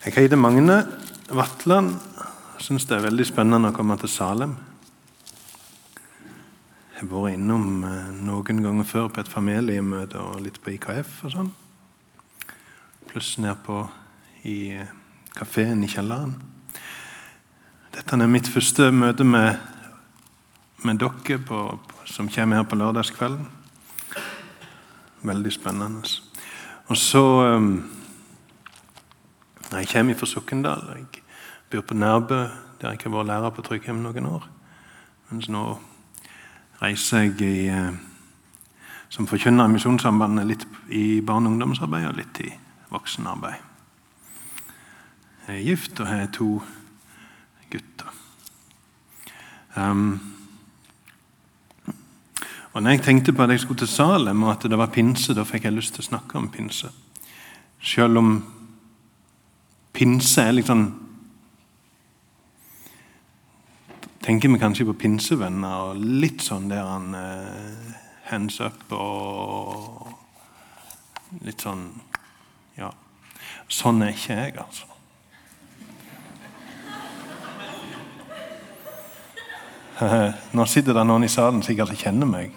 Jeg heter Magne Vatland. Syns det er veldig spennende å komme til Salem. Jeg har vært innom eh, noen ganger før på et familiemøte og litt på IKF og sånn. Pluss nedpå i eh, kafeen i kjelleren. Dette er mitt første møte med, med dere på, som kommer her på lørdagskvelden. Veldig spennende. Og så um, Jeg kommer fra Sokndal. Jeg bor på Nærbø, der jeg har vært lærer på Tryggheim noen år. Mens nå reiser jeg i, eh, som forkynner i Misjonssambandet litt i barne- og ungdomsarbeid og litt i voksenarbeid. Jeg er gift og har to gutter. Um, og når jeg tenkte på at jeg skulle til Salem, og at det var pinse, da fikk jeg lyst til å snakke om pinse. Selv om pinse er sånn Tenker vi kanskje på pinsevenner og litt sånn der han uh, hands up og litt sånn Ja. Sånn er ikke jeg, altså. Nå sitter det noen i salen sikkert som kjenner meg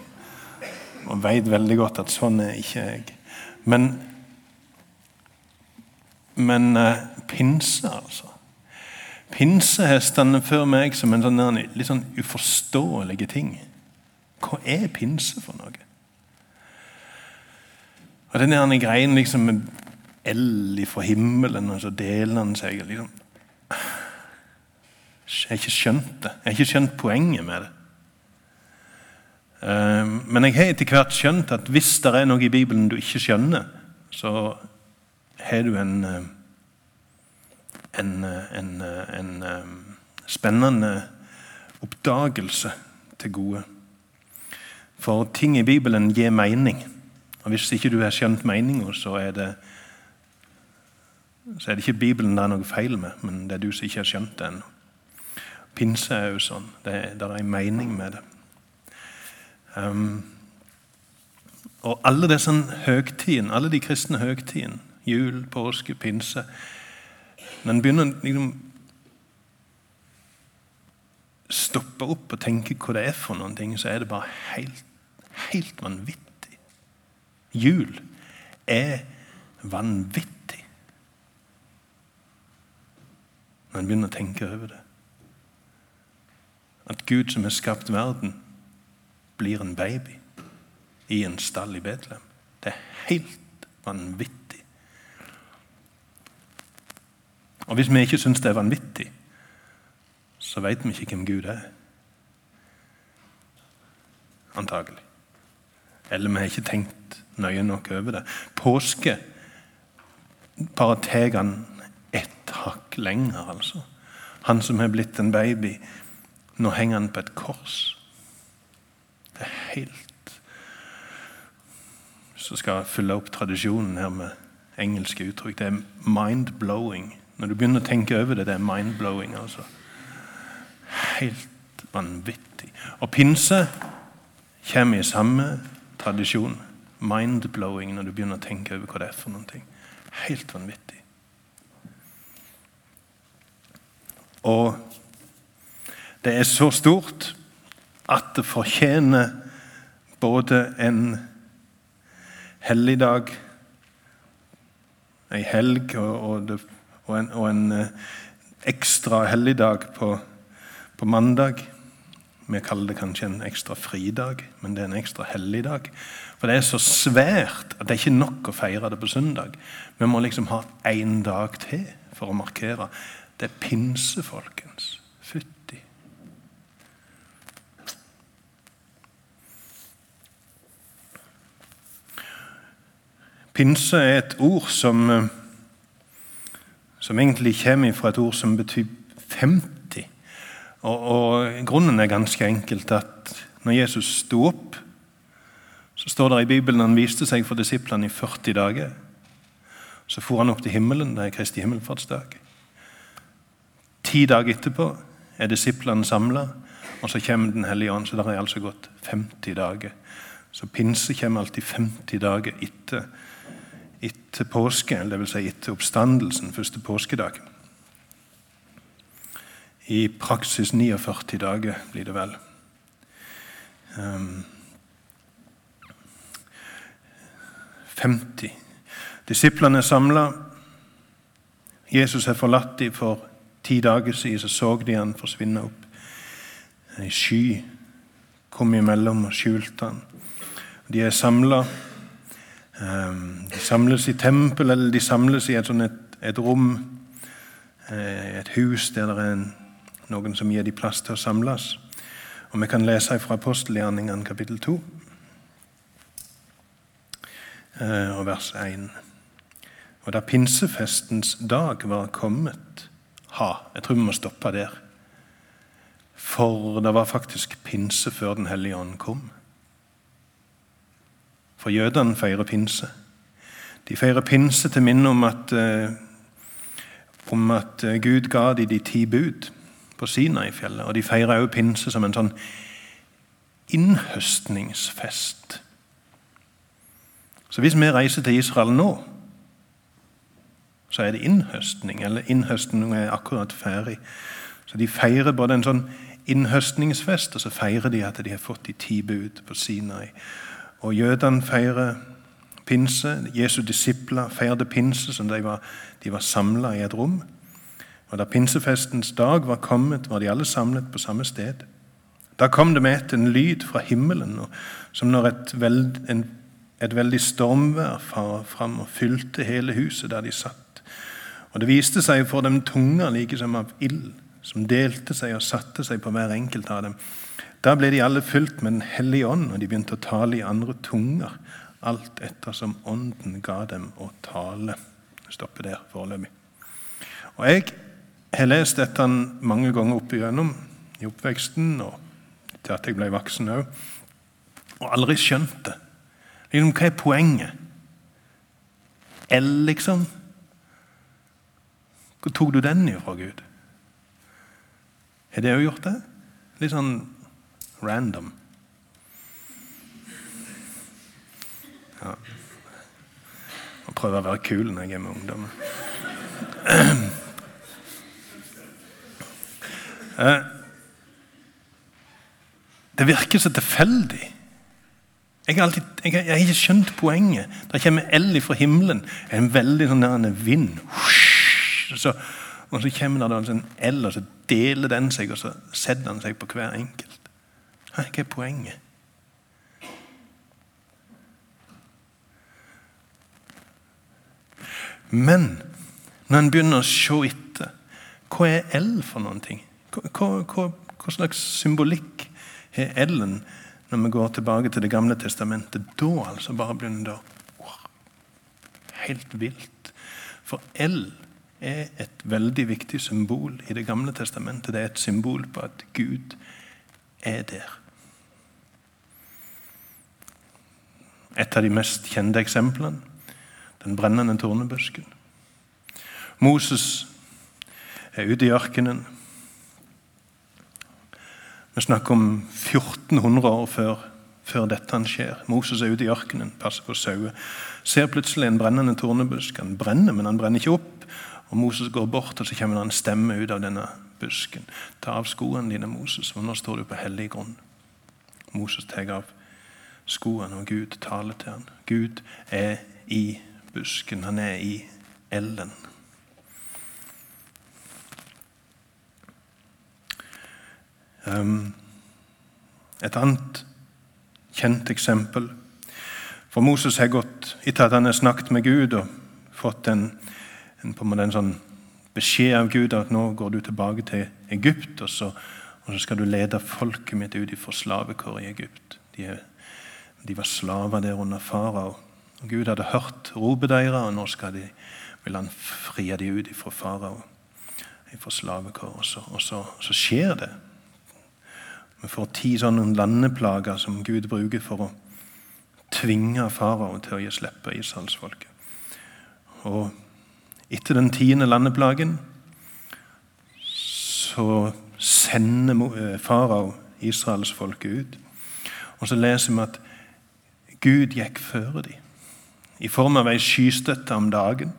og vet veldig godt at sånn er ikke jeg. Men, men uh, pinse, altså. Pinse har stått før meg som en sånn, litt sånn uforståelig ting. Hva er pinse for noe? Og Den der greien liksom med eld fra himmelen, og så deler han seg liksom, Jeg har ikke skjønt det. Jeg har ikke skjønt poenget med det. Ehm, men jeg har etter hvert skjønt at hvis det er noe i Bibelen du ikke skjønner, så har du en, eh, en, en, en spennende oppdagelse til gode. For ting i Bibelen gir mening. Og Hvis ikke du har skjønt meninga, så, er det, så er det ikke Bibelen det er noe feil med, men det er du som ikke har skjønt det ennå. Pinse er jo sånn. Det, det er en mening med det. Um, og alle disse høgtidene, alle de kristne høgtidene, jul, påske, pinse Når en begynner å liksom, stoppe opp og tenke hva det er for noen ting, så er det bare helt, helt vanvittig. Jul er vanvittig når en begynner å tenke over det. At Gud som har skapt verden, blir en baby i en stall i Betlehem. Det er helt vanvittig. Og Hvis vi ikke syns det er vanvittig, så vet vi ikke hvem Gud er. Antagelig. Eller vi har ikke tenkt nøye nok over det. Påske bare tar han ett hakk lenger, altså. Han som har blitt en baby nå henger han på et kors. Det er helt Så skal jeg fylle opp tradisjonen her med engelske uttrykk. Det er mind-blowing. Når du begynner å tenke over det, det er mind-blowing. altså. Helt vanvittig. Og pinse kommer i samme tradisjon. Mind-blowing når du begynner å tenke over hva det er for noen ting. Helt vanvittig. Og det er så stort at det fortjener både en helligdag, ei helg og, og, det, og, en, og en eh, ekstra helligdag på, på, mandag. Vi kaller det kanskje en ekstra fridag, men det er en ekstra helligdag. For det er så svært at det er ikke nok å feire det på søndag. Vi må liksom ha én dag til for å markere. Det er pinse, folkens. Pinse er et ord som, eh, som egentlig kommer fra et ord som betyr 50. Og, og Grunnen er ganske enkelt at når Jesus sto opp, så står det i Bibelen han viste seg for disiplene i 40 dager. Så for han opp til himmelen. Det er Kristi himmelfartsdag. Ti dager etterpå er disiplene samla, og så kommer Den hellige ånd. Så det er altså gått 50 dager. Så pinse kommer alltid 50 dager etter etter påske, dvs. Si etter oppstandelsen, første påskedag. I praksis 49 dager blir det vel. Um, 50. Disiplene er samla. Jesus er forlatt dem for ti dager siden. Så så de han forsvinne opp. En sky kom imellom og skjulte han. De er samla. Ehm, de samles i tempel, eller de samles i et, sånn et, et rom, eh, et hus der det er noen som gir dem plass til å samles. Og Vi kan lese fra apostelgjerningene kapittel 2 eh, og vers 1. Og da pinsefestens dag var kommet Ha, jeg tror vi må stoppe der. For det var faktisk pinse før Den hellige ånd kom. For jødene feirer pinse. De feirer pinse til minne om at, eh, om at eh, Gud ga dem de ti bud på Sinai-fjellet. Og de feirer også pinse som en sånn innhøstningsfest. Så hvis vi reiser til Israel nå, så er det innhøstning. Eller innhøstning er akkurat ferdig. Så de feirer både en sånn innhøstningsfest, og så feirer de at de har fått de ti bud på Sinai. Og jødene feirer pinse. Jesu disipler feirte pinse, som de var, de var samla i et rom. Og Da pinsefestens dag var kommet, var de alle samlet på samme sted. Da kom det med en lyd fra himmelen, som når et, veld, en, et veldig stormvær farer fram og fylte hele huset der de satt. Og Det viste seg for dem tunger like som av ild, som delte seg og satte seg på hver enkelt av dem. Da ble de alle fylt med Den hellige ånd, og de begynte å tale i andre tunger, alt etter som Ånden ga dem å tale. Stopper der foreløpig. Og Jeg har lest dette mange ganger opp igjennom i oppveksten og til at jeg ble voksen òg, og aldri skjønt det. Liksom, hva er poenget? L, liksom? Hvor tok du den ifra, Gud? Har det òg gjort det? Litt sånn random. Ja. Jeg prøver å være kul når jeg er med ungdommer. Eh, det virker så tilfeldig. Jeg har, alltid, jeg, jeg har, ikke skjønt poenget. Det kommer eld fra himmelen. En veldig sånn vind. Så, og så kommer det en eld, og så deler den seg, og så setter den seg på hver enkelt. Hva er poenget? Men når en begynner å se etter hva er L for noen ting? Hva, hva, hva slags symbolikk har L-en når vi går tilbake til Det gamle testamentet? Da altså bare begynner det wow, Helt vilt. For L er et veldig viktig symbol i Det gamle testamentet. Det er et symbol på at Gud er der. Et av de mest kjente eksemplene den brennende tornebusken. Moses er ute i ørkenen. Vi snakker om 1400 år før, før dette skjer. Moses er ute i ørkenen, passer på sauer. Ser plutselig en brennende tornebusk. Han brenner, men han brenner ikke opp. Og Moses går bort, og så kommer det en stemme ut av denne busken. Ta av skoene dine, Moses, for nå står du på hellig grunn. Moses tar av skoene, og Gud taler til ham. Gud er i busken. Han er i elden. Um, et annet kjent eksempel For Moses har gått etter at han har snakket med Gud og fått en, en, en sånn beskjed av Gud at nå går du tilbake til Egypt, og så, og så skal du lede folket mitt ut fra slavekår i Egypt. De er de var slaver der under farao. Gud hadde hørt ropet deres, og nå de, vil han frie dem ut fra farao, fra slavekår. Og, så, og så, så, skjer det. Vi får ti sånne landeplager som Gud bruker for å tvinge farao til å gi slippe Israelsfolket. Og etter den tiende landeplagen så sender eh, farao israelsfolket ut. Og så leser vi at Gud gikk føre dem i form av ei skystøtte om dagen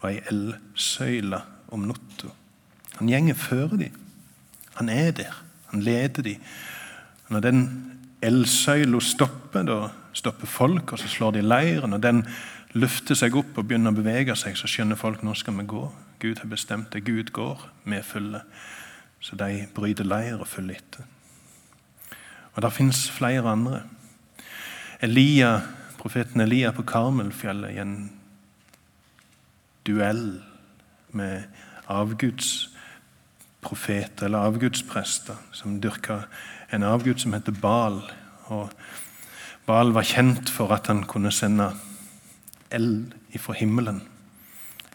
og ei eldsøyle om natta. Han gjenger føre dem. Han er der. Han leder dem. Når den eldsøyla stopper, da stopper folk, og så slår de leir. Når den løfter seg opp og begynner å bevege seg, så skjønner folk nå skal vi gå. Gud har bestemt det. Gud går. Vi følger. Så de bryter leir og følger etter. Og Det fins flere andre. Elia, Profeten Elia på Karmelfjellet i en duell med avgudsprofeter eller avgudsprester som dyrka en avgud som heter Bal. Og Bal var kjent for at han kunne sende eld ifra himmelen.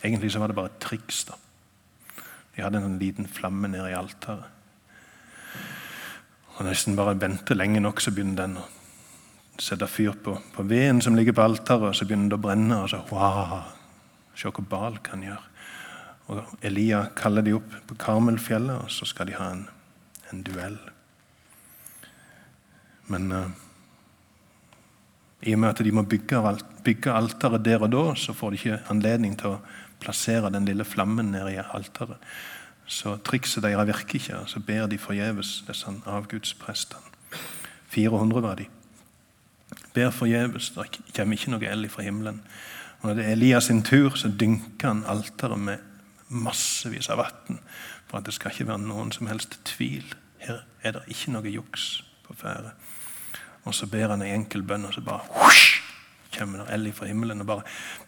Egentlig så var det bare et triks. da. De hadde en liten flamme nede i altaret. Og Nesten bare vente lenge nok, så begynner den å sette fyr på, på veden som ligger på altaret, og så begynner det å brenne. og så, wow, Se hva Bal kan gjøre. Og Elia kaller de opp på Karmelfjellet, og så skal de ha en, en duell. Men uh, i og med at de må bygge, bygge alteret der og da, så får de ikke anledning til å plassere den lille flammen nede i alteret. Så trikset deres virker ikke, så ber de forgjeves, disse avgudsprestene. 400 var de. Ber forgjeves. Det kommer ikke noe eld fra himmelen. Og Når det er Elias sin tur, så dynker han alteret med massevis av vann. For at det skal ikke være noen som helst tvil. Her er det ikke noe juks på ferde. Og så ber han en enkel bønn, og så bare husk, kommer det eld fra himmelen og bare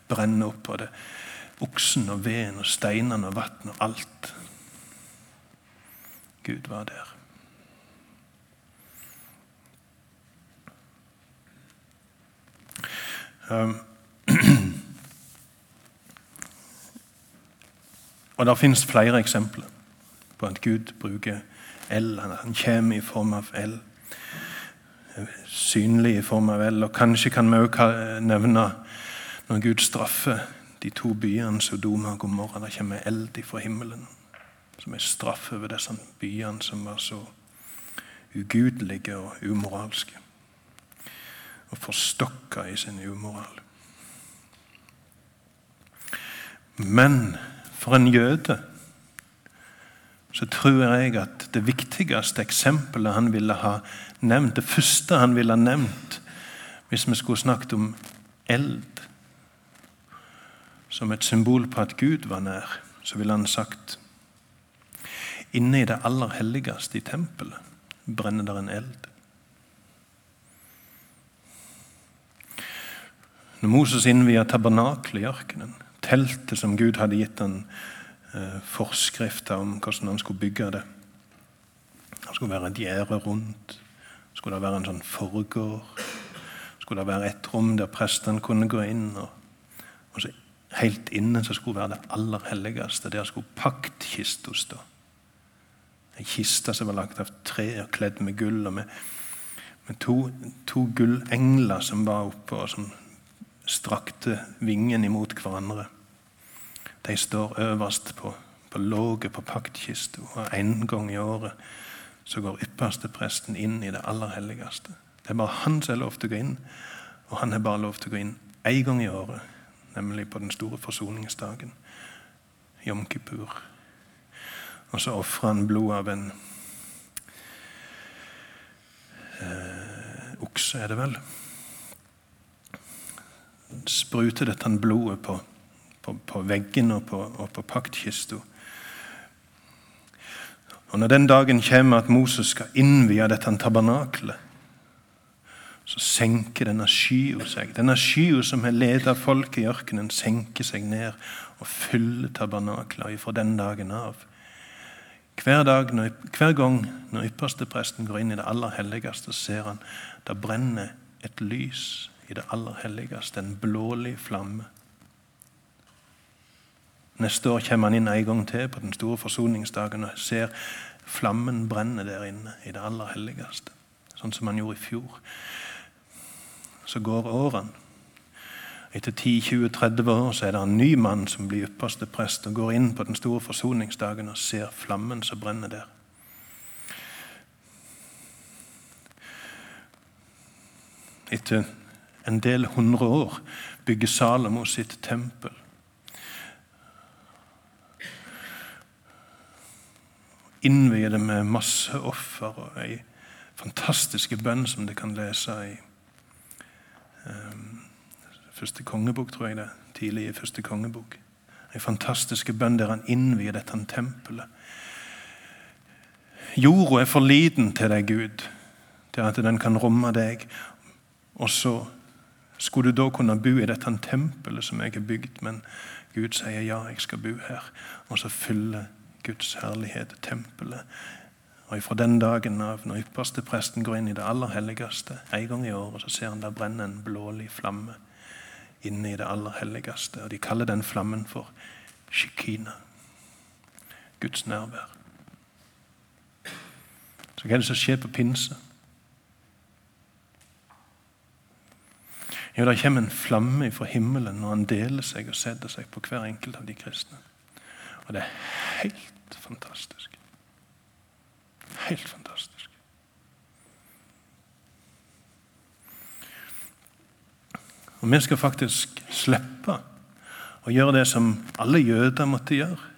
brenner opp. Og det oksen og veden og steinene og vannet og alt. Gud var der. og Det finnes flere eksempler på at Gud bruker L. Han kommer i form av L. Synlig i form av L. Og Kanskje kan vi også nevne når Gud straffer de to byene Sodoma og Gomorra. Det kommer eld fra himmelen som er straff over disse byene som var så ugudelige og umoralske. Og forstokka i sin umoral. Men for en jøde så tror jeg at det viktigste eksempelet han ville ha nevnt, det første han ville ha nevnt hvis vi skulle snakket om eld som et symbol på at Gud var nær, så ville han sagt Inne i det aller helligste i tempelet brenner der en eld. Når Moses innvia tabernakelet i ørkenen, teltet som Gud hadde gitt han eh, forskrifter om hvordan han skulle bygge det Det skulle være et gjerde rundt. Skulle det være en sånn forgård? Skulle det være et rom der prestene kunne gå inn? Og, og så helt inne så skulle være det aller helligste. Der skulle paktkista stå. En kiste som var lagt av tre og kledd med gull. og med, med to, to gullengler som var oppe og som strakte vingen imot hverandre. De står øverst på, på låget på paktkista, og en gang i året så går ypperste presten inn i det aller helligste. Det er bare han som er lov til å gå inn, og han har bare lov til å gå inn én gang i året nemlig på den store forsoningsdagen, Jom Kippur. Og så ofrer han blod av en eh, okse, er det vel. Spruter dette blodet på, på, på veggen og på, og på paktkista. Og Når den dagen kommer at Moses skal innvie dette tabernaklet, så senker denne skya seg. Denne skya som har ledet folket i ørkenen, senker seg ned og fyller tabernaklet fra den dagen av. Hver, dag, når, hver gang når ypperstepresten går inn i det aller helligste, ser han det brenner et lys i det aller helligste, en blålig flamme. Neste år kommer han inn en gang til på den store forsoningsdagen og ser flammen brenne der inne i det aller helligste. Sånn som han gjorde i fjor så går årene. Etter 10-20-30 år så er det en ny mann som blir ypperste prest og går inn på den store forsoningsdagen og ser flammen som brenner der. Etter en del hundre år bygge Salomo sitt tempel. Innvie det med masse offer og ei fantastiske bønn som du kan lese i um, første kongebok, tror jeg det. Tidlig i første kongebok. Ei fantastiske bønn der han innvier dette tempelet. Jorda er for liten til deg, Gud, til at den kan romme deg. Og så skulle du da kunne bo i dette tempelet som jeg har bygd, men Gud sier ja, jeg skal bo her. Og så fyller Guds herlighet tempelet. Og Fra den dagen av, når ypperste presten går inn i det aller helligste en gang i året, så ser han der brenne en blålig flamme inne i det aller helligste. Og De kaller den flammen for shikina. Guds nærvær. Så hva er det som skjer på pinse? Jo, det kommer en flamme fra himmelen når han deler seg og setter seg på hver enkelt av de kristne. Og det er helt fantastisk. Helt fantastisk. Og vi skal faktisk slippe å gjøre det som alle jøder måtte gjøre.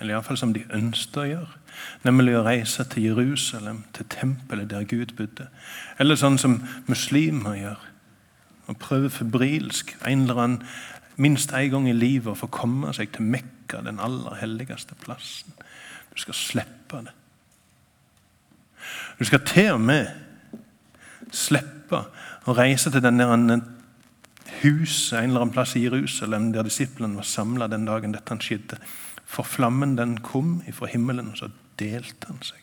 Eller iallfall som de ønsket å gjøre. Nemlig å reise til Jerusalem, til tempelet der Gud bodde. Eller sånn som muslimer gjør. Å prøve febrilsk en eller annen, minst én gang i livet å få komme seg til Mekka, den aller helligste plassen. Du skal slippe det. Du skal til og med slippe å reise til den der huset en eller annen plass i Jerusalem der disiplene var samla den dagen dette skjedde. For flammen den kom ifra himmelen, og så delte han seg.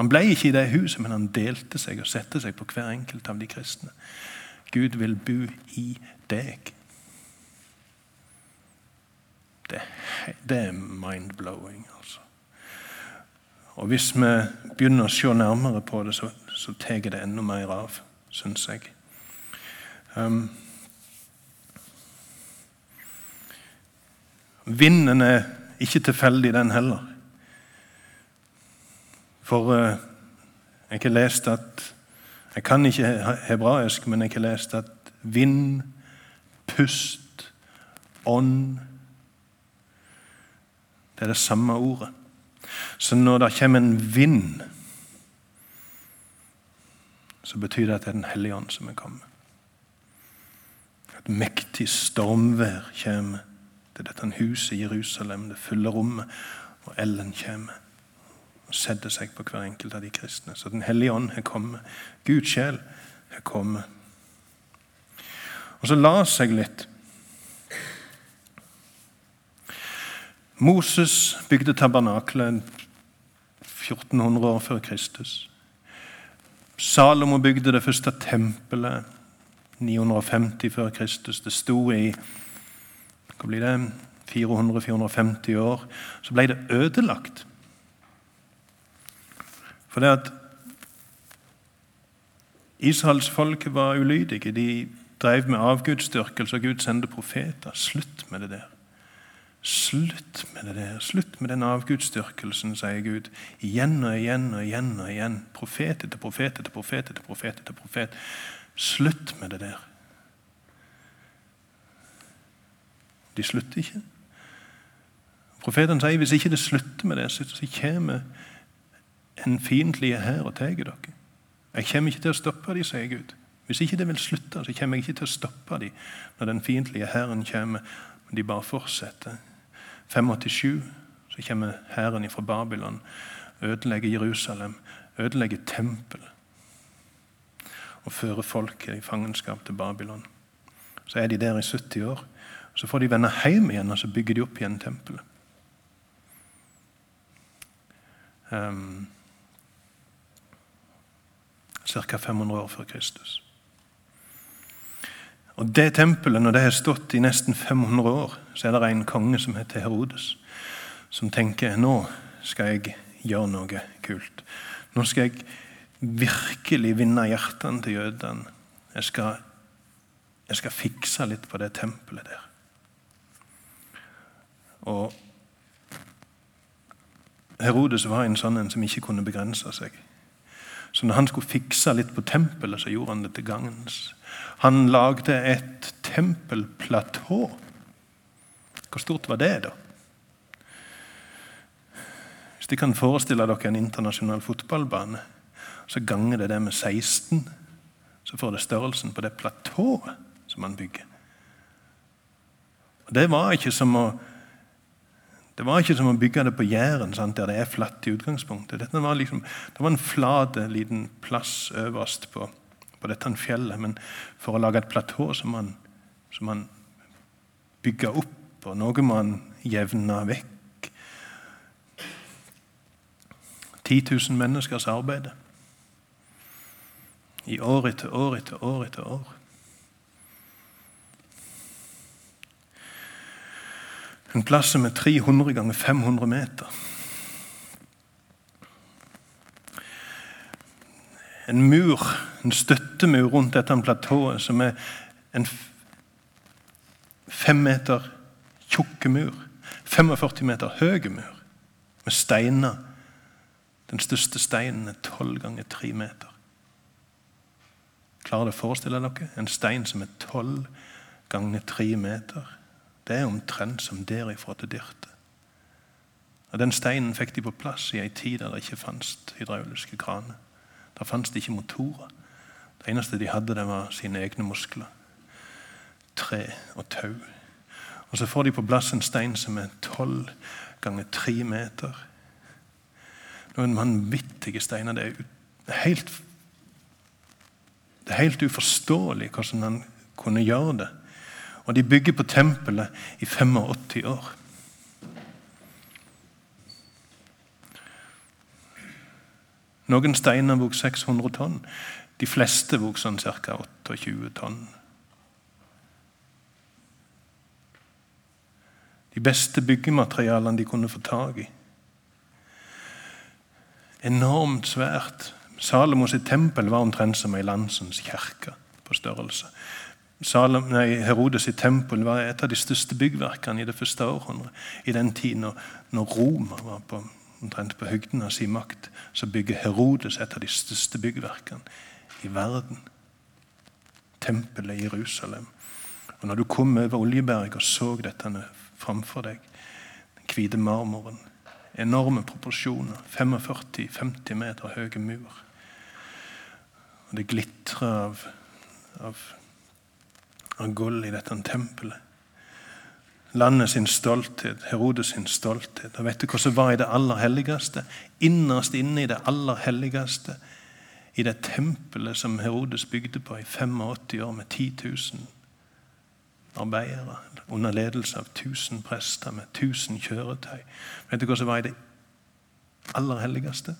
Han ble ikke i det huset, men han delte seg og satte seg på hver enkelt av de kristne. Gud vil bo i deg. Det, det er mind-blowing, altså. Og hvis vi begynner å se nærmere på det, så, så tar det enda mer av, syns jeg. Um, vinden er ikke tilfeldig, den heller. For uh, jeg har lest at Jeg kan ikke hebraisk, men jeg har lest at vind, pust, ånd Det er det samme ordet. Så når det kommer en vind, så betyr det at det er Den hellige ånd som er kommet. Et mektig stormvær kommer til dette huset i Jerusalem, det fulle rommet, og elden kommer og setter seg på hver enkelt av de kristne. Så Den hellige ånd har kommet. Guds sjel har kommet. Og så la seg litt. Moses bygde tabernaklet 1400 år før Kristus. Salomo bygde det første tempelet 950 før Kristus. Det sto i hva blir det, 400-450 år. Så ble det ødelagt. For det at Israels folk var ulydige. De drev med avgudsdyrkelse, og Gud sendte profeter. Slutt med det der. Slutt med det der. Slutt med den avgudsdyrkelsen, sier Gud. Igjen og igjen og igjen. og igjen. Profet etter profet etter profet etter profet. etter profet. Slutt med det der. De slutter ikke. Profetene sier hvis ikke det slutter med det, så kommer en fiendtlig hær og tar dere. Jeg kommer ikke til å stoppe dem, sier Gud. Hvis ikke det vil slutte, så kommer jeg ikke til å stoppe dem når den fiendtlige hæren kommer. Men de bare fortsetter. 587 så kommer hæren fra Babylon, ødelegger Jerusalem, ødelegger tempelet og fører folket i fangenskap til Babylon. Så er de der i 70 år. Så får de vende hjem igjen og så bygger de opp igjen tempelet. Um, Ca. 500 år før Kristus. Og Det tempelet, når det har stått i nesten 500 år, så er det en konge som heter Herodes, som tenker nå skal jeg gjøre noe kult. Nå skal jeg virkelig vinne hjertene til jødene. Jeg skal, jeg skal fikse litt på det tempelet der. Og Herodes var en sånn en som ikke kunne begrense seg. Så når han skulle fikse litt på tempelet, så gjorde han det til gagns. Han lagde et tempelplatå. Hvor stort var det, da? Hvis de kan forestille dere en internasjonal fotballbane, så ganger det det med 16, så får det størrelsen på det platået som han bygger. Og Det var ikke som å det var ikke som å bygge det på Jæren, sant, der det er flatt i utgangspunktet. Dette var liksom, det var en flat liten plass øverst på, på dette fjellet. Men for å lage et platå som man, som man bygga opp, og noe man jevna vekk 10 000 menneskers arbeid. I år etter år etter år etter år. En plass som er 300 ganger 500 meter. En mur, en støttemur rundt dette platået som er en fem meter tjukke mur. 45 meter høy mur med steiner. Den største steinen er 12 ganger 3 meter. Klarer dere å forestille dere en stein som er 12 ganger 3 meter? Det er omtrent som derifra til Dyrte. Og Den steinen fikk de på plass i ei tid der det ikke fantes hydrauliske kraner. Der fantes det ikke motorer. Det eneste de hadde, det var sine egne muskler. Tre og tau. Og Så får de på plass en stein som er tolv ganger tre meter. Noen vanvittige steiner. Det er helt, det er helt uforståelig hvordan han kunne gjøre det. Og de bygger på tempelet i 85 år. Noen steiner vog 600 tonn. De fleste vog sånn ca. 28 tonn. De beste byggematerialene de kunne få tak i. Enormt svært. Salomos tempel var omtrent som ei landsens kirke på størrelse. Salom, nei, Herodes i tempel var et av de største byggverkene i det første århundret. I den tiden når, når Roma var på, omtrent på høgden av sin makt, så bygger Herodes et av de største byggverkene i verden. Tempelet i Jerusalem. Og Når du kom over Oljeberg og så dette framfor deg, den hvite marmoren, enorme proporsjoner, 45-50 meter høye mur, og det glitrer av, av av gull i dette tempelet. Landet sin stolthet, Herodes sin stolthet. Og vet du hva som var i det aller helligste? Innerst inne i det aller helligste, i det tempelet som Herodes bygde på i 85 år med 10 000 arbeidere, under ledelse av 1000 prester med 1000 kjøretøy. Vet du hva som var i det aller helligste?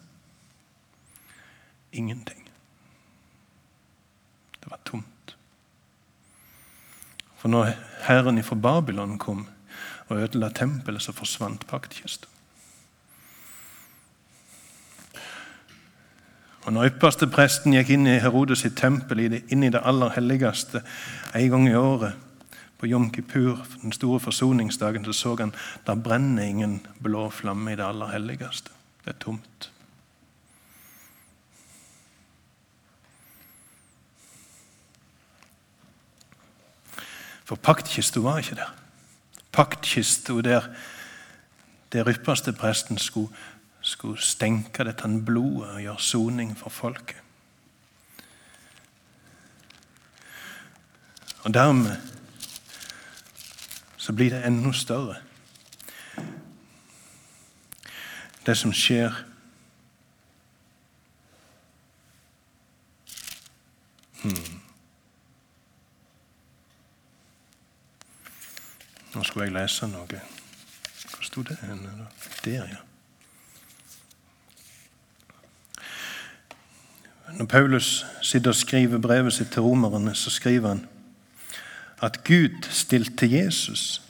Ingenting. Det var tomt. For når Herren fra Babylon kom og ødela tempelet, så forsvant paktkista. Og når ypperste presten gikk inn i Herodes sitt tempel, inn i det aller helligste, en gang i året, på Jom Kippur, den store forsoningsdagen, så så han der brenner ingen blå flamme i det aller helligste. Det er tomt. For paktkista var ikke der. Paktkista der, der ypperste presten skulle, skulle stenke dette blodet og gjøre soning for folket. Og dermed så blir det enda større. Det som skjer Nå skulle jeg lese noe. Hvor sto det? Der, ja. Når Paulus sitter og skriver brevet sitt til romerne, så skriver han at Gud stilte Jesus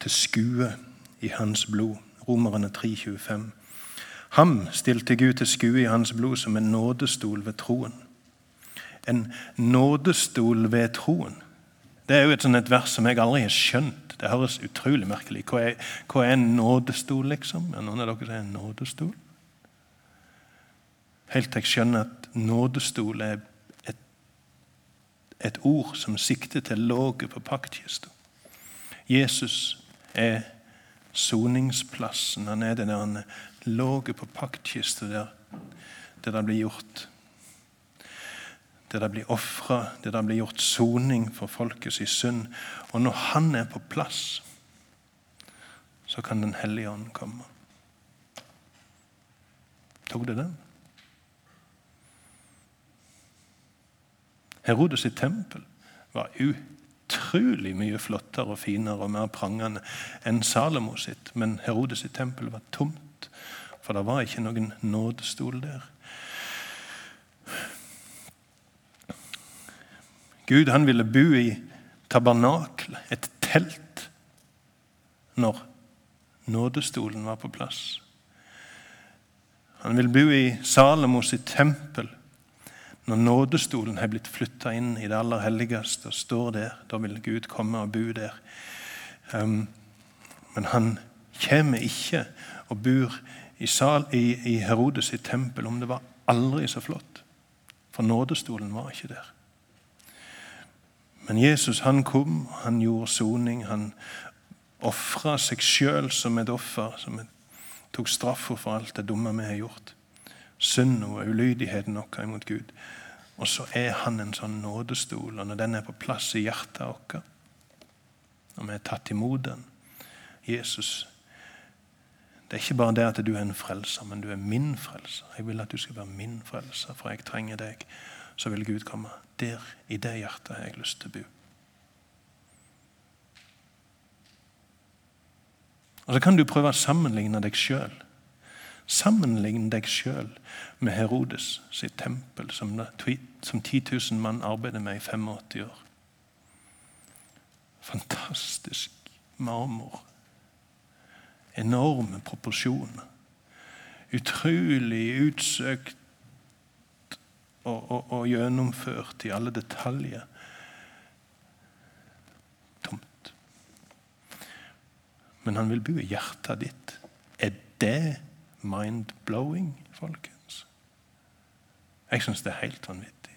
til skue i hans blod. Romerne 3,25. Ham stilte Gud til skue i hans blod som en nådestol ved troen. En nådestol ved troen. Det er jo et, sånt, et vers som jeg aldri har skjønt. Det høres utrolig merkelig Hva er, hva er en nådestol, liksom? Er noen av dere som er en nådestol? Helt til jeg skjønner at nådestol er et, et ord som sikter til låget på paktkista. Jesus er soningsplassen. Han er det der låget på paktkista der, der det blir gjort der det blir ofra, der det blir gjort soning for folkets synd. Og når han er på plass, så kan Den hellige ånd komme. Tok det den? Herodes sitt tempel var utrolig mye flottere og finere og mer prangende enn Salomo sitt, men Herodes sitt tempel var tomt, for det var ikke noen nådestol der. Gud han ville bo i tabernaklet, et telt, når nådestolen var på plass. Han vil bo i Salomos sitt tempel når nådestolen har blitt flytta inn i det aller helligste og står der. Da vil Gud komme og bo der. Um, men han kommer ikke og bor i, sal, i, i Herodes sitt tempel om det var aldri så flott. For nådestolen var ikke der. Men Jesus han kom, han gjorde soning. Han ofra seg sjøl som et offer, som et, tok straffa for alt det dumme vi har gjort. Synd og ulydigheten vår imot Gud. Og så er han en sånn nådestol, og når den er på plass i hjertet vårt, og vi er tatt imot den Jesus, det er ikke bare det at du er en frelser, men du er min frelser. Jeg vil at du skal være min frelser, for jeg trenger deg. Så vil Gud komme. Der, i det hjertet, har jeg lyst til å bo. Og Så kan du prøve å sammenligne deg sjøl. Sammenligne deg sjøl med Herodes sitt tempel, som, som 10 000 mann arbeider med i 85 år. Fantastisk marmor. Enorme proporsjoner. Utrolig utsøkt og, og, og gjennomført i alle detaljer. Tomt. Men han vil bo i hjertet ditt. Er det mind-blowing, folkens? Jeg syns det er helt vanvittig.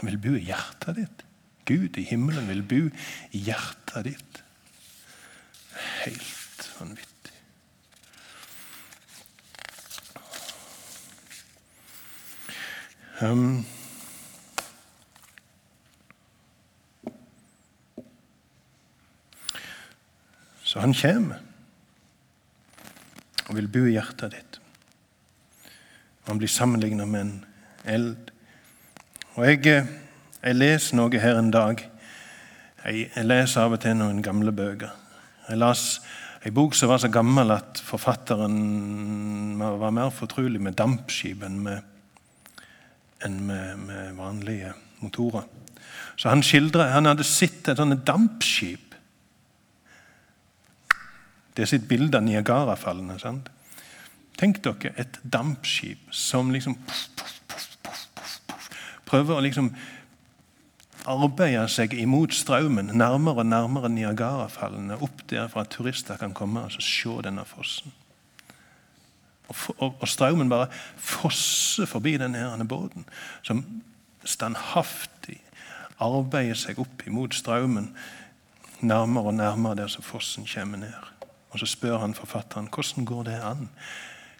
Han vil bo i hjertet ditt. Gud i himmelen vil bo i hjertet ditt. Helt vanvittig. Um, så han kommer og vil bo i hjertet ditt. Han blir sammenlignet med en eld. Og jeg, eh, jeg, leser noe her en dag. Jeg, jeg leser av og til noen gamle bøker. Jeg las en bok som var så gammel at forfatteren var mer fortrolig med dampskip enn med enn med, med vanlige motorer. Så han skildrer, han hadde sett et sånt dampskip. Det er sitt bilde av Niagarafallene. sant? Tenk dere et dampskip som liksom prøver å liksom arbeide seg imot strømmen, nærmere og nærmere Niagarafallene, opp der for at turister kan komme og se denne fossen. Og, og, strømmen bare fosser forbi denne båten, som standhaftig arbeider seg opp imot strømmen, nærmere og nærmere der som fossen kommer ned. Og Så spør han forfatteren hvordan går det an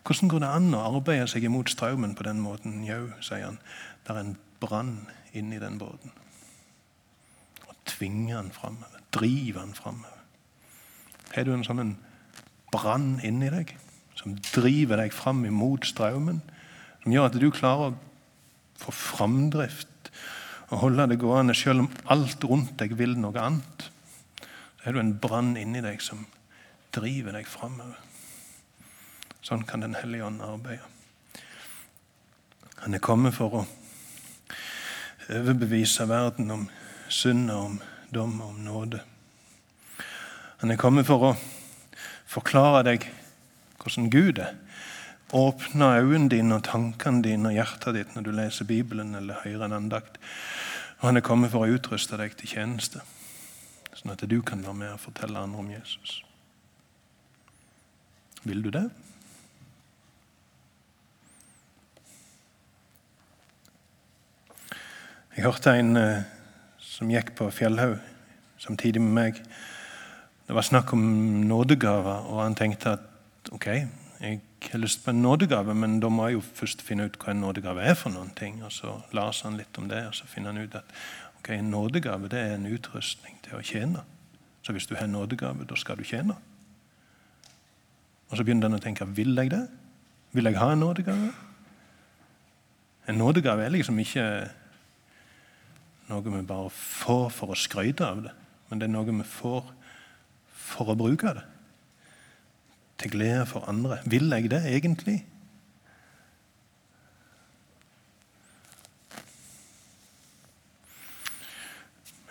Hvordan går det an å arbeide seg imot strømmen på den måten? Jau, sier han, det er en brann inni den båten. Og tvinger han framover, driver han framover. Har du en sånn brann inni deg? Som driver deg fram imot strømmen, som gjør at du klarer å få framdrift og holde det gående selv om alt rundt deg vil noe annet. Så er du en brann inni deg som driver deg framover. Sånn kan Den hellige ånd arbeide. Han er kommet for å overbevise verden om synd og om dom og om nåde. Han er kommet for å forklare deg hvordan Gud er. Åpne øynene dine og tankene dine og hjertet ditt når du leser Bibelen eller hører en andakt. Og Han er kommet for å utruste deg til tjeneste, sånn at du kan være med og fortelle andre om Jesus. Vil du det? Jeg hørte en eh, som gikk på Fjellhaug samtidig med meg. Det var snakk om nådegaver, og han tenkte at ok, jeg har lyst på en nådegave, men da må jeg jo først finne ut hva en nådegave er for noen ting. Og så leser han litt om det, og så finner han ut at ok, en nådegave det er en utrustning til å tjene. Så hvis du har en nådegave, da skal du tjene. Og så begynner han å tenke vil jeg det? Vil jeg ha en nådegave? En nådegave er liksom ikke noe vi bare får for å skryte av det, men det er noe vi får for å bruke det. Til glede for andre. Vil jeg det egentlig?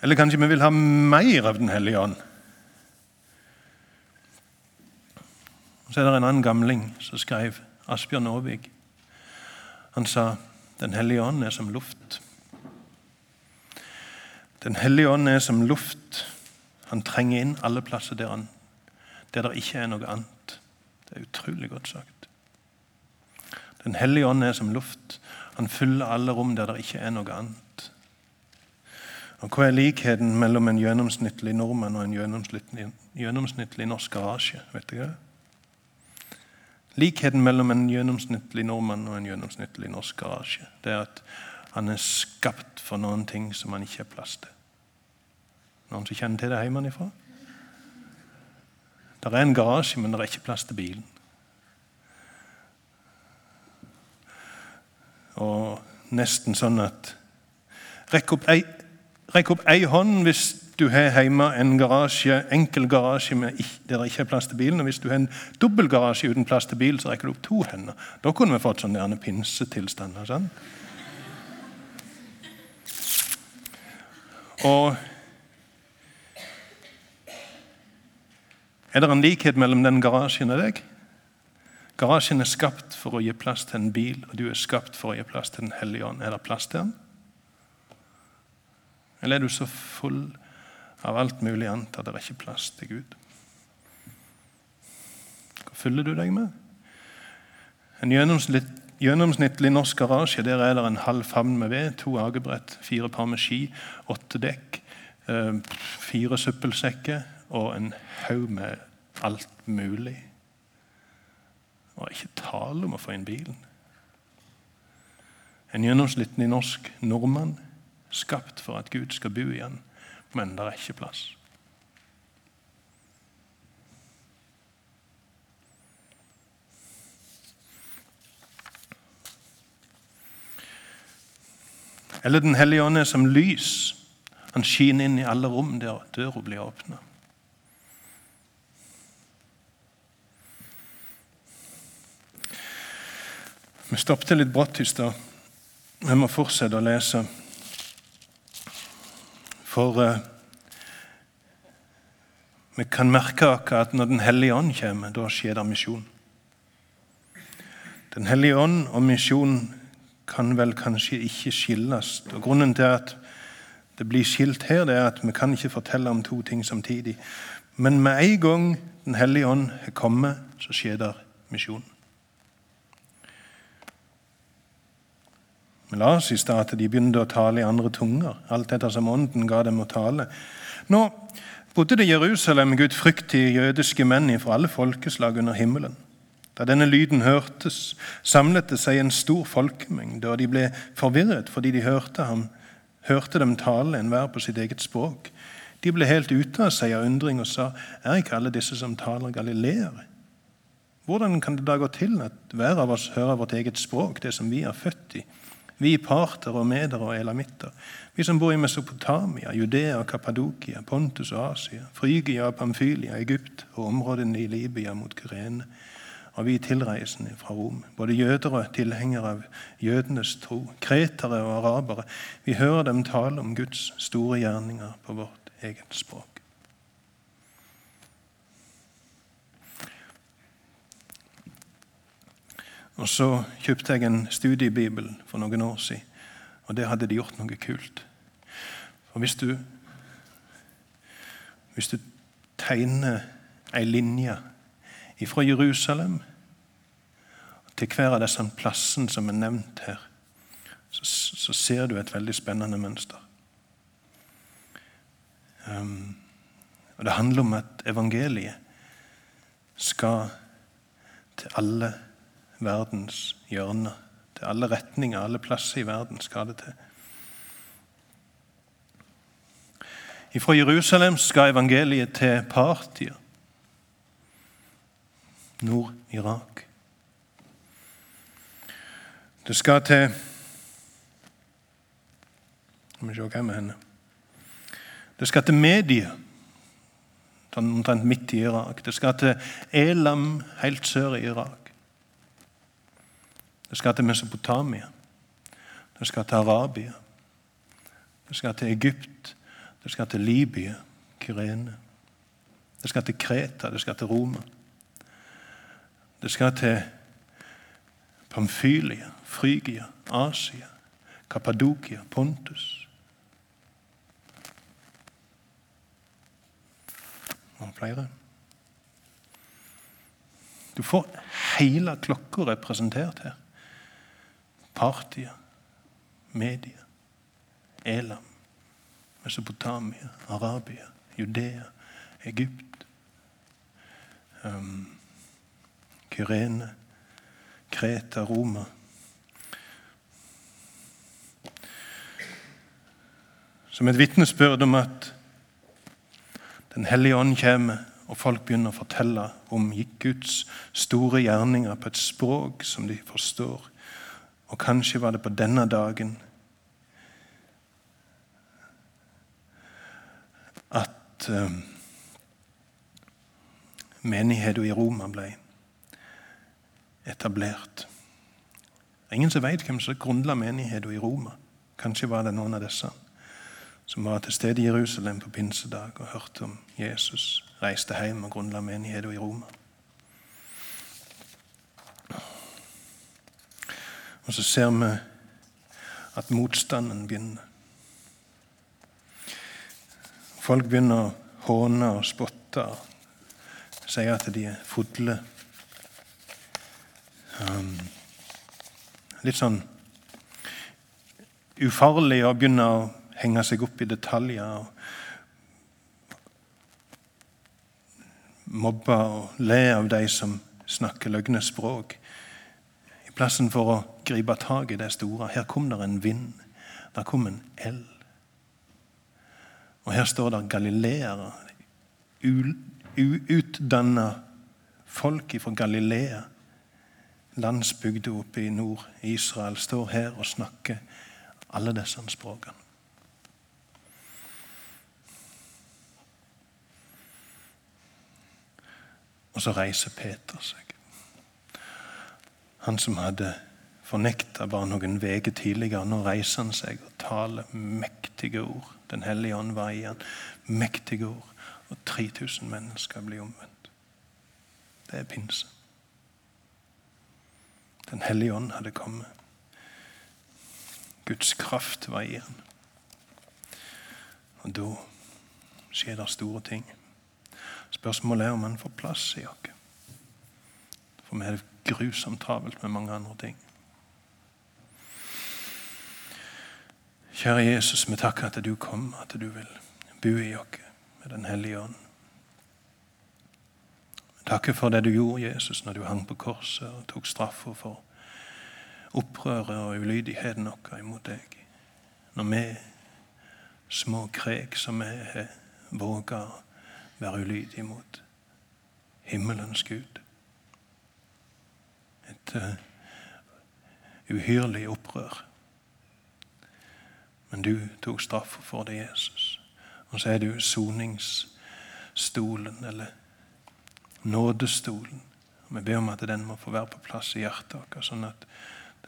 Eller kanskje vi vil ha mer av Den hellige ånd? Så er det en annen gamling som skrev, Asbjørn Aavik. Han sa Den hellige ånd er som luft. Den hellige ånd er som luft. Han trenger inn alle plasser der, han, der det ikke er noe annet. Det er utrolig godt sagt. Den hellige ånd er som luft. Han fyller alle rom der det ikke er noe annet. Og Hva er likheten mellom en gjennomsnittlig nordmann og en gjennomsnittlig, gjennomsnittlig norsk garasje? Vet dere? Likheten mellom en gjennomsnittlig nordmann og en gjennomsnittlig norsk garasje det er at han er skapt for noen ting som han ikke har plass til. Noen som kjenner til det hjemmefra? Det er en garasje, men det er ikke plass til bilen. Og nesten sånn at Rekk opp ei, opp ei hånd hvis du har hjemme en garasje, enkel garasje med, der det ikke er plass til bilen. Og hvis du har en dobbel garasje uten plass til bil, så rekker du opp to hender. Da kunne vi fått sånne pinsetilstander. Sånn. Og Er det en likhet mellom den garasjen og deg? Garasjen er skapt for å gi plass til en bil, og du er skapt for å gi plass til Den hellige ånd. Er det plass til den? Eller er du så full av alt mulig annet at det er ikke plass til Gud? Hva fyller du deg med? En gjennomsnittlig norsk garasje der er det en halv favn med ved, to akebrett, fire par med ski, åtte dekk, eh, fire søppelsekker og en haug med alt mulig. Og ikke tale om å få inn bilen. En gjennomsnittlig norsk nordmann skapt for at Gud skal bo igjen, men det er ikke plass. Eller Den hellige ånd er som lys. Han skinner inn i alle rom der døra blir åpna. Vi stoppet litt brått i stad. Vi må fortsette å lese. For eh, vi kan merke at når Den hellige ånd kommer, da skjer det misjon. Den hellige ånd og misjon kan vel kanskje ikke skilles. Og Grunnen til at det blir skilt her, det er at vi kan ikke fortelle om to ting samtidig. Men med en gang Den hellige ånd har kommet, så skjer det misjon. Vi la oss i stad at de begynte å tale i andre tunger, alt etter som ånden ga dem å tale. Nå bodde det i Jerusalem gudfryktige jødiske menn fra alle folkeslag under himmelen. Da denne lyden hørtes, samlet det seg en stor folkemengde, og de ble forvirret fordi de hørte, ham, hørte dem tale enhver på sitt eget språk. De ble helt ute av seg av undring og sa, er ikke alle disse som taler galileere? Hvordan kan det da gå til at hver av oss hører vårt eget språk, det som vi er født i? Vi parter og medere og elamitter, vi som bor i Mesopotamia, Judea, Kappadokia, Pontus og Asia, Frygia og Pamfylia, Egypt og områdene i Libya mot Kyrene, og vi tilreisende fra Rom, både jøder og tilhengere av jødenes tro, kretere og arabere, vi hører dem tale om Guds store gjerninger på vårt eget språk. Og Så kjøpte jeg en studiebibel for noen år siden, og der hadde de gjort noe kult. For hvis du, hvis du tegner ei linje Fra Jerusalem til hver av disse plassene som er nevnt her, så, så ser du et veldig spennende mønster. Um, og Det handler om at evangeliet skal til alle verdens hjørner. Til alle retninger, alle plasser i verden skal det til. Fra Jerusalem skal evangeliet til Partia, Nord-Irak. Det skal til Skal vi se hvem er henne. Det skal til Media, omtrent midt i Irak. Det skal til Elam, helt sør i Irak. Det skal til Mesopotamia. Det skal til Arabia. Det skal til Egypt. Det skal til Libya, Kyrene. Det skal til Kreta. Det skal til Roma. Det skal til Pamfylia, Frygia, Asia, Kappadokia, Pontus. Og flere. Du får hele klokka representert her. Partia, Media, Elam, Mesopotamia, Arabia, Judea, Egypt, um, Kyrene, Kreta, Roma. Som et vitnesbyrd om at Den hellige ånd kommer, og folk begynner å fortelle om Guds store gjerninger på et språk som de forstår. Og kanskje var det på denne dagen at uh, menigheten i Roma ble etablert. Er ingen som vet hvem som grunnla menigheten i Roma. Kanskje var det noen av disse som var til stede i Jerusalem på pinsedag og hørte om Jesus, reiste hjem og grunnla menigheten i Roma. Og så ser vi at motstanden begynner. Folk begynner å håne og spotte og si at de er fodle. Um, litt sånn ufarlig å begynne å henge seg opp i detaljer. og Mobbe og le av de som snakker løgnespråk. I plassen for å gripe tak i det store. Her kom det en vind. Der kom en eld. Og her står det galileere. Uutdanna folk fra Galilea landsbygda oppe i Nord-Israel står her og snakker alle disse språkene. Og så reiser Peter seg. Han som hadde fornekta bare noen uker tidligere. Nå reiser han seg og taler mektige ord. Den hellige ånd var i han. Mektige ord. Og 3000 mennesker blir omvendt. Det er pinse. Den hellige ånd hadde kommet. Guds kraft var i han. Og da skjer det store ting. Spørsmålet er om han får plass i oss. For vi har det grusomt travelt med mange andre ting. Kjære Jesus, vi takker at du kom, at du vil bo i oss med Den hellige ånd. Takker for det du gjorde, Jesus, når du hang på korset og tok straffa for opprøret og ulydigheten vår imot deg. Når vi, små krek som vi har våga å være ulydige mot himmelens Gud. Et uh, uhyrlig opprør. Men du tok straffa for det, Jesus. Og så er du soningsstolen, eller nådestolen. Og Vi ber om at den må få være på plass i hjertet vårt, sånn at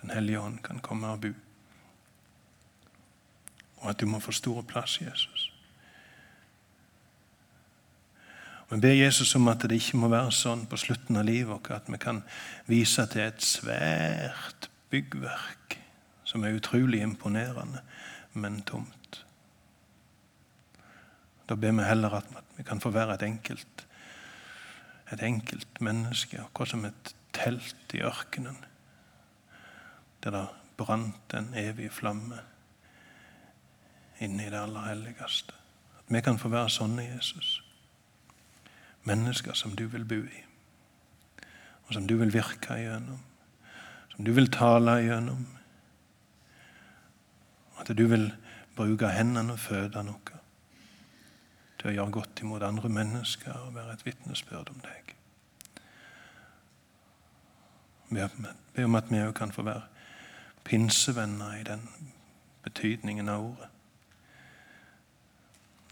Den hellige ånd kan komme og bo. Og at du må få stor plass, Jesus. Og Vi ber Jesus om at det ikke må være sånn på slutten av livet vårt at vi kan vise til et svært byggverk som er utrolig imponerende, men tomt. Da ber vi heller at vi kan få være et enkelt, et enkelt menneske, akkurat som et telt i ørkenen, der det brant en evig flamme inne i det aller helligste. At vi kan få være sånne, Jesus. Mennesker som du vil bo i, og som du vil virke gjennom, som du vil tale gjennom. At du vil bruke hendene og føde våre til å gjøre godt imot andre mennesker og være et vitnesbyrd om deg. Be om at vi òg kan få være pinsevenner i den betydningen av ordet.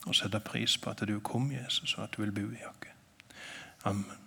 Og sette pris på at du kom, Jesus, og at du vil bo i oss. Amen.